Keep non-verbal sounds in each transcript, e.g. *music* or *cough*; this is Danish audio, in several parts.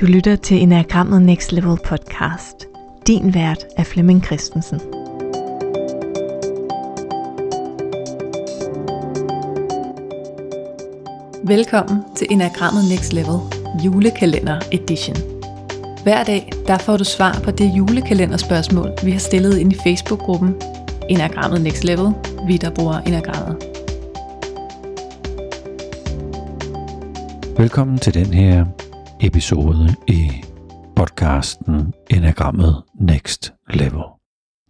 Du lytter til Enagrammet Next Level podcast. Din vært er Flemming Christensen. Velkommen til Enagrammet Next Level julekalender edition. Hver dag der får du svar på det julekalenderspørgsmål, vi har stillet ind i Facebook-gruppen Enagrammet Next Level, vi der bruger Enagrammet. Velkommen til den her episode i podcasten Enagrammet Next Level.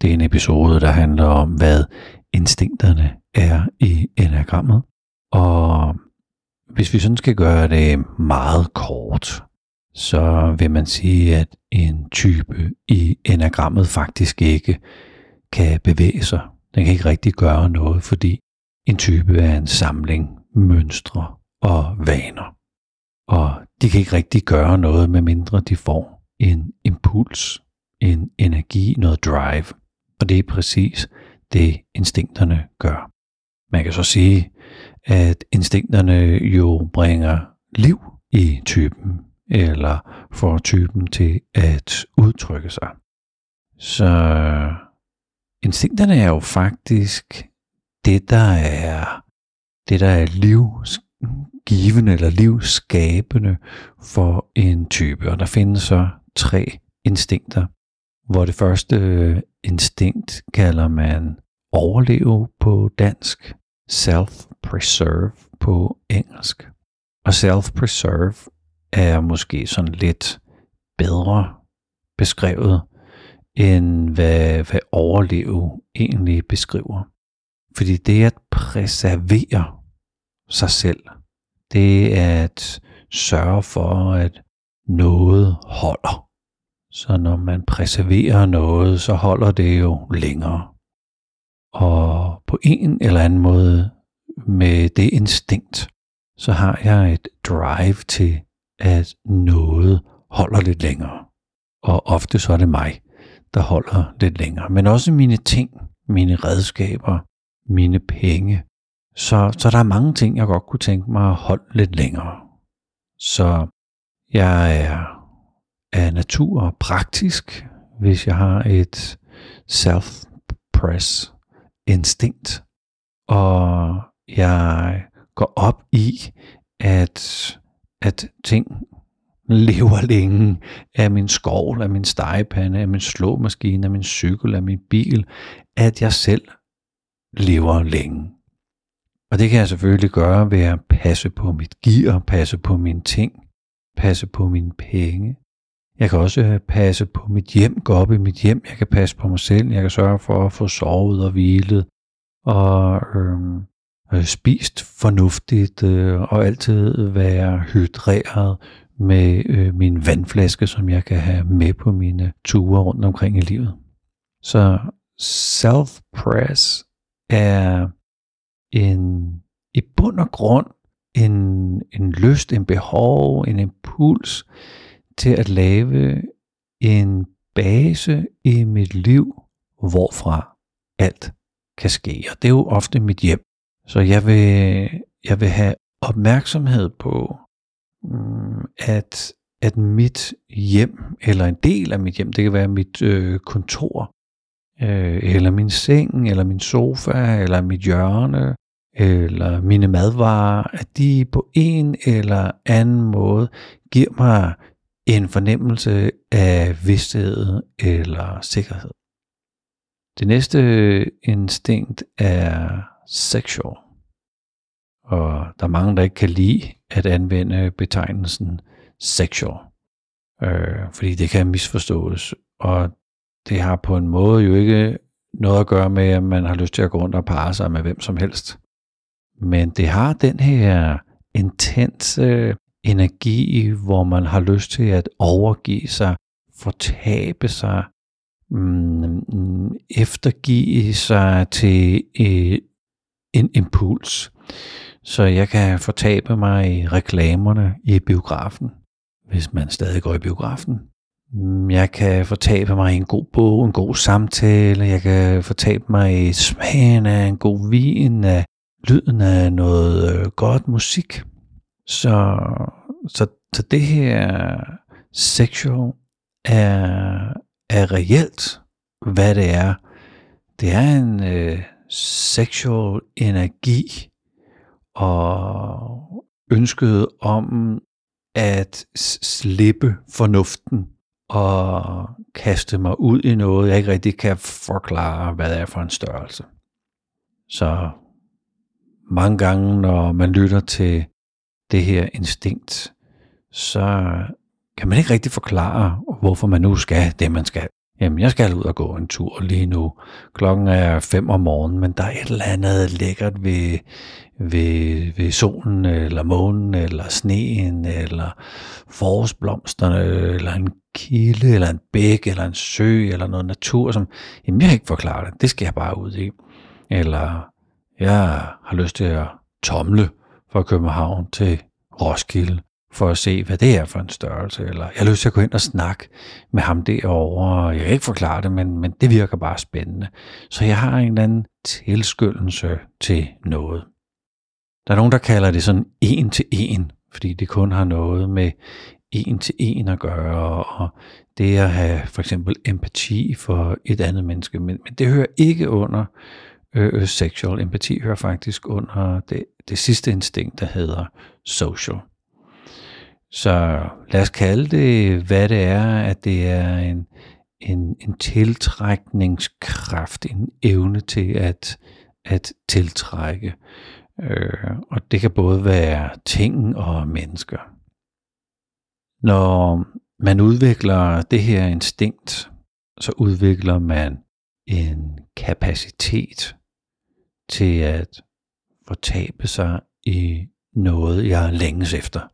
Det er en episode, der handler om, hvad instinkterne er i enagrammet. Og hvis vi sådan skal gøre det meget kort, så vil man sige, at en type i enagrammet faktisk ikke kan bevæge sig. Den kan ikke rigtig gøre noget, fordi en type er en samling mønstre og vaner. Og de kan ikke rigtig gøre noget, med mindre de får en impuls, en energi, noget drive. Og det er præcis det, instinkterne gør. Man kan så sige, at instinkterne jo bringer liv i typen, eller får typen til at udtrykke sig. Så instinkterne er jo faktisk det, der er det, der er livs livgivende eller livsskabende for en type. Og der findes så tre instinkter, hvor det første øh, instinkt kalder man overleve på dansk, self-preserve på engelsk. Og self-preserve er måske sådan lidt bedre beskrevet, end hvad, hvad overleve egentlig beskriver. Fordi det at preservere sig selv, det er at sørge for, at noget holder. Så når man preserverer noget, så holder det jo længere. Og på en eller anden måde med det instinkt, så har jeg et drive til, at noget holder lidt længere. Og ofte så er det mig, der holder lidt længere. Men også mine ting, mine redskaber, mine penge, så, så der er mange ting, jeg godt kunne tænke mig at holde lidt længere. Så jeg er af natur praktisk, hvis jeg har et self-press instinkt. Og jeg går op i, at, at ting lever *laughs* længe af min skov, af min stegepande, af min slåmaskine, af min cykel, af min bil, at jeg selv lever længe. Og det kan jeg selvfølgelig gøre ved at passe på mit gear, passe på mine ting, passe på mine penge. Jeg kan også øh, passe på mit hjem, gå op i mit hjem, jeg kan passe på mig selv, jeg kan sørge for at få sovet og hvilet, og øhm, øh, spist fornuftigt, øh, og altid være hydreret med øh, min vandflaske, som jeg kan have med på mine ture rundt omkring i livet. Så self-press er en, i bund og grund en, en lyst, en behov, en impuls til at lave en base i mit liv, hvorfra alt kan ske. Og det er jo ofte mit hjem. Så jeg vil, jeg vil have opmærksomhed på, mm, at, at mit hjem, eller en del af mit hjem, det kan være mit øh, kontor, øh, eller min seng, eller min sofa, eller mit hjørne, eller mine madvarer, at de på en eller anden måde giver mig en fornemmelse af vidsthed eller sikkerhed. Det næste instinkt er sexual. Og der er mange, der ikke kan lide at anvende betegnelsen sexual. Øh, fordi det kan misforstås. Og det har på en måde jo ikke noget at gøre med, at man har lyst til at gå rundt og parre sig med hvem som helst. Men det har den her intense energi, hvor man har lyst til at overgive sig, fortabe sig, mm, eftergive sig til øh, en impuls. Så jeg kan fortabe mig i reklamerne i biografen, hvis man stadig går i biografen. Mm, jeg kan fortabe mig i en god bog, en god samtale. Jeg kan fortabe mig i smagen af en god vin, af lyden af noget øh, godt musik. Så, så, så det her sexual er, er reelt, hvad det er. Det er en øh, sexual energi og ønsket om at slippe fornuften og kaste mig ud i noget, jeg ikke rigtig kan forklare, hvad det er for en størrelse. Så mange gange, når man lytter til det her instinkt, så kan man ikke rigtig forklare, hvorfor man nu skal det, man skal. Jamen, jeg skal ud og gå en tur lige nu. Klokken er 5 om morgenen, men der er et eller andet lækkert ved, ved, ved solen, eller månen, eller sneen, eller forårsblomsterne, eller en kilde, eller en bæk, eller en sø, eller noget natur, som, jamen, jeg kan ikke forklare det. Det skal jeg bare ud i. Eller, jeg har lyst til at tomle fra København til Roskilde for at se, hvad det er for en størrelse, eller jeg har lyst til at gå ind og snakke med ham derovre, jeg kan ikke forklare det, men, men det virker bare spændende. Så jeg har en eller anden tilskyndelse til noget. Der er nogen, der kalder det sådan en til en, fordi det kun har noget med en til en at gøre, og det at have for eksempel empati for et andet menneske, men, men det hører ikke under øh, øh sexual. Empati hører faktisk under det, det sidste instinkt, der hedder social. Så lad os kalde det, hvad det er, at det er en, en, en tiltrækningskraft, en evne til at, at tiltrække. Øh, og det kan både være ting og mennesker. Når man udvikler det her instinkt, så udvikler man en kapacitet til at fortabe sig i noget, jeg længes efter.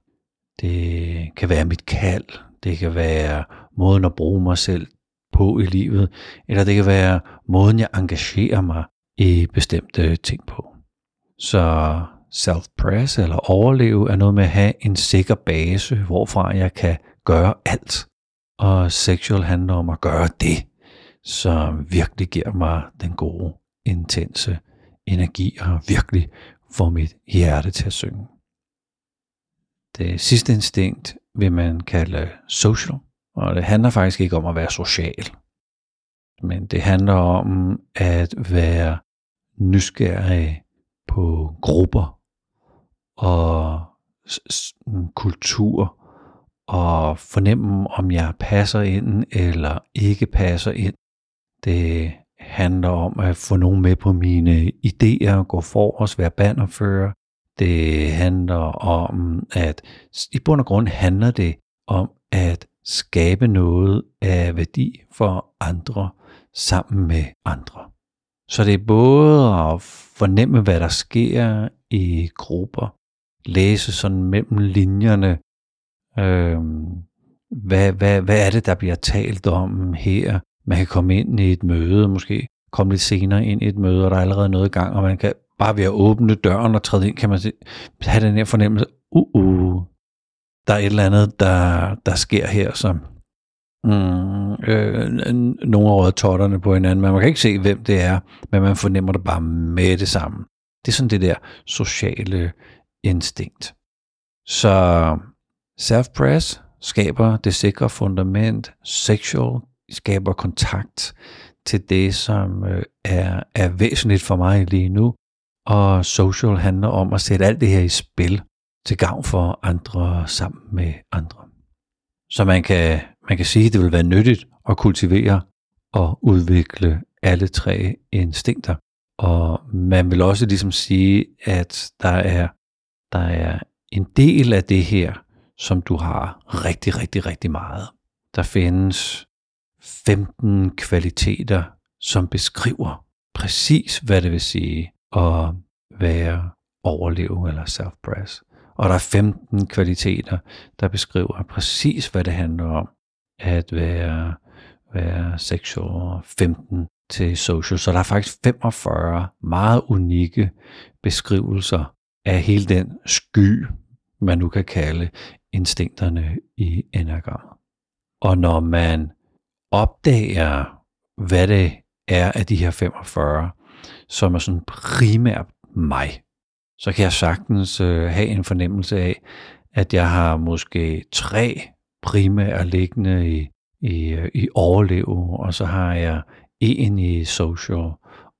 Det kan være mit kald, det kan være måden at bruge mig selv på i livet, eller det kan være måden, jeg engagerer mig i bestemte ting på. Så self-press eller overleve er noget med at have en sikker base, hvorfra jeg kan gøre alt. Og sexual handler om at gøre det, som virkelig giver mig den gode, intense energi og virkelig får mit hjerte til at synge. Det øh, sidste instinkt vil man kalde social, og det handler faktisk ikke om at være social, men det handler om at være nysgerrig på grupper og kultur og fornemme, om jeg passer ind eller ikke passer ind. Det handler om at få nogen med på mine idéer, gå for os, være bannerfører. Det handler om, at i bund og grund handler det om at skabe noget af værdi for andre sammen med andre. Så det er både at fornemme, hvad der sker i grupper, læse sådan mellem linjerne, øh, hvad, hvad, hvad er det, der bliver talt om her, man kan komme ind i et møde, måske komme lidt senere ind i et møde, og der er allerede noget i gang, og man kan bare ved at åbne døren og træde ind, kan man se, have den her fornemmelse, uh, uh, der er et eller andet, der, der sker her, som mm, øh, nogle af totterne på hinanden, men man kan ikke se, hvem det er, men man fornemmer det bare med det samme. Det er sådan det der sociale instinkt. Så self-press skaber det sikre fundament, sexual skaber kontakt til det, som øh, er, er væsentligt for mig lige nu. Og social handler om at sætte alt det her i spil til gavn for andre sammen med andre. Så man kan, man kan sige, at det vil være nyttigt at kultivere og udvikle alle tre instinkter. Og man vil også ligesom sige, at der er, der er en del af det her, som du har rigtig, rigtig, rigtig meget. Der findes 15 kvaliteter, som beskriver præcis, hvad det vil sige at være overleve eller self-press. Og der er 15 kvaliteter, der beskriver præcis, hvad det handler om at være, være sexual, 15 til social. Så der er faktisk 45 meget unikke beskrivelser af hele den sky, man nu kan kalde instinkterne i enagrammet. Og når man opdager, hvad det er af de her 45, som er sådan primært mig, så kan jeg sagtens øh, have en fornemmelse af, at jeg har måske tre primære liggende i, i, øh, i overleve, og så har jeg en i social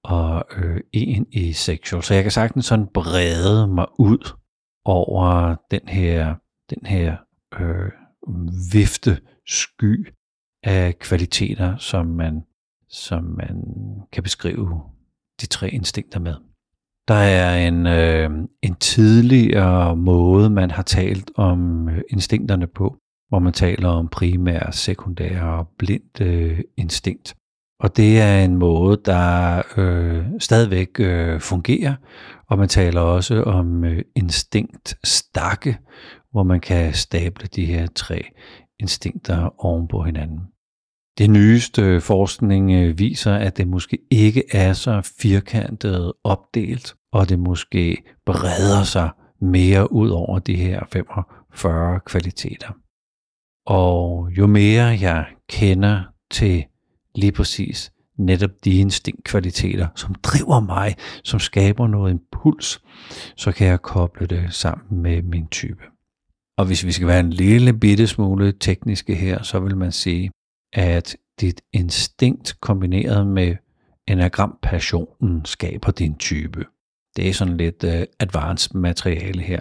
og øh, en i sexual. Så jeg kan sagtens sådan brede mig ud over den her, den her øh, vifte sky af kvaliteter, som man, som man kan beskrive de tre instinkter med. Der er en, øh, en tidligere måde, man har talt om øh, instinkterne på, hvor man taler om primær, sekundær og blindt øh, instinkt. Og det er en måde, der øh, stadigvæk øh, fungerer, og man taler også om øh, instinktstakke, hvor man kan stable de her tre instinkter oven på hinanden. Det nyeste øh, forskning øh, viser, at det måske ikke er så firkantet opdelt, og det måske breder sig mere ud over de her 45 kvaliteter. Og jo mere jeg kender til lige præcis netop de instinktkvaliteter, som driver mig, som skaber noget impuls, så kan jeg koble det sammen med min type. Og hvis vi skal være en lille bitte smule tekniske her, så vil man sige, at dit instinkt kombineret med enagram-passionen skaber din type. Det er sådan lidt uh, advanced materiale her.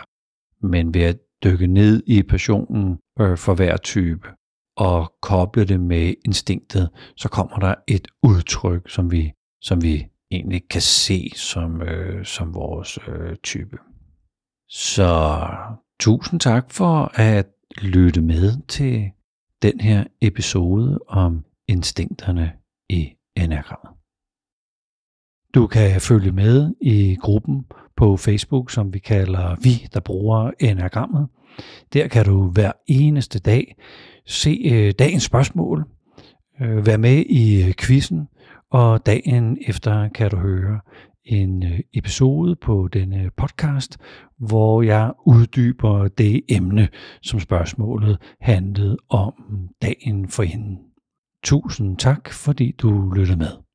Men ved at dykke ned i passionen uh, for hver type og koble det med instinktet, så kommer der et udtryk, som vi, som vi egentlig kan se som, uh, som vores uh, type. Så tusind tak for at lytte med til den her episode om instinkterne i enagrammet. Du kan følge med i gruppen på Facebook, som vi kalder Vi, der bruger enagrammet. Der kan du hver eneste dag se øh, dagens spørgsmål, øh, være med i quizzen, og dagen efter kan du høre en øh, episode på denne podcast, hvor jeg uddyber det emne, som spørgsmålet handlede om dagen for hende. Tusind tak, fordi du lyttede med.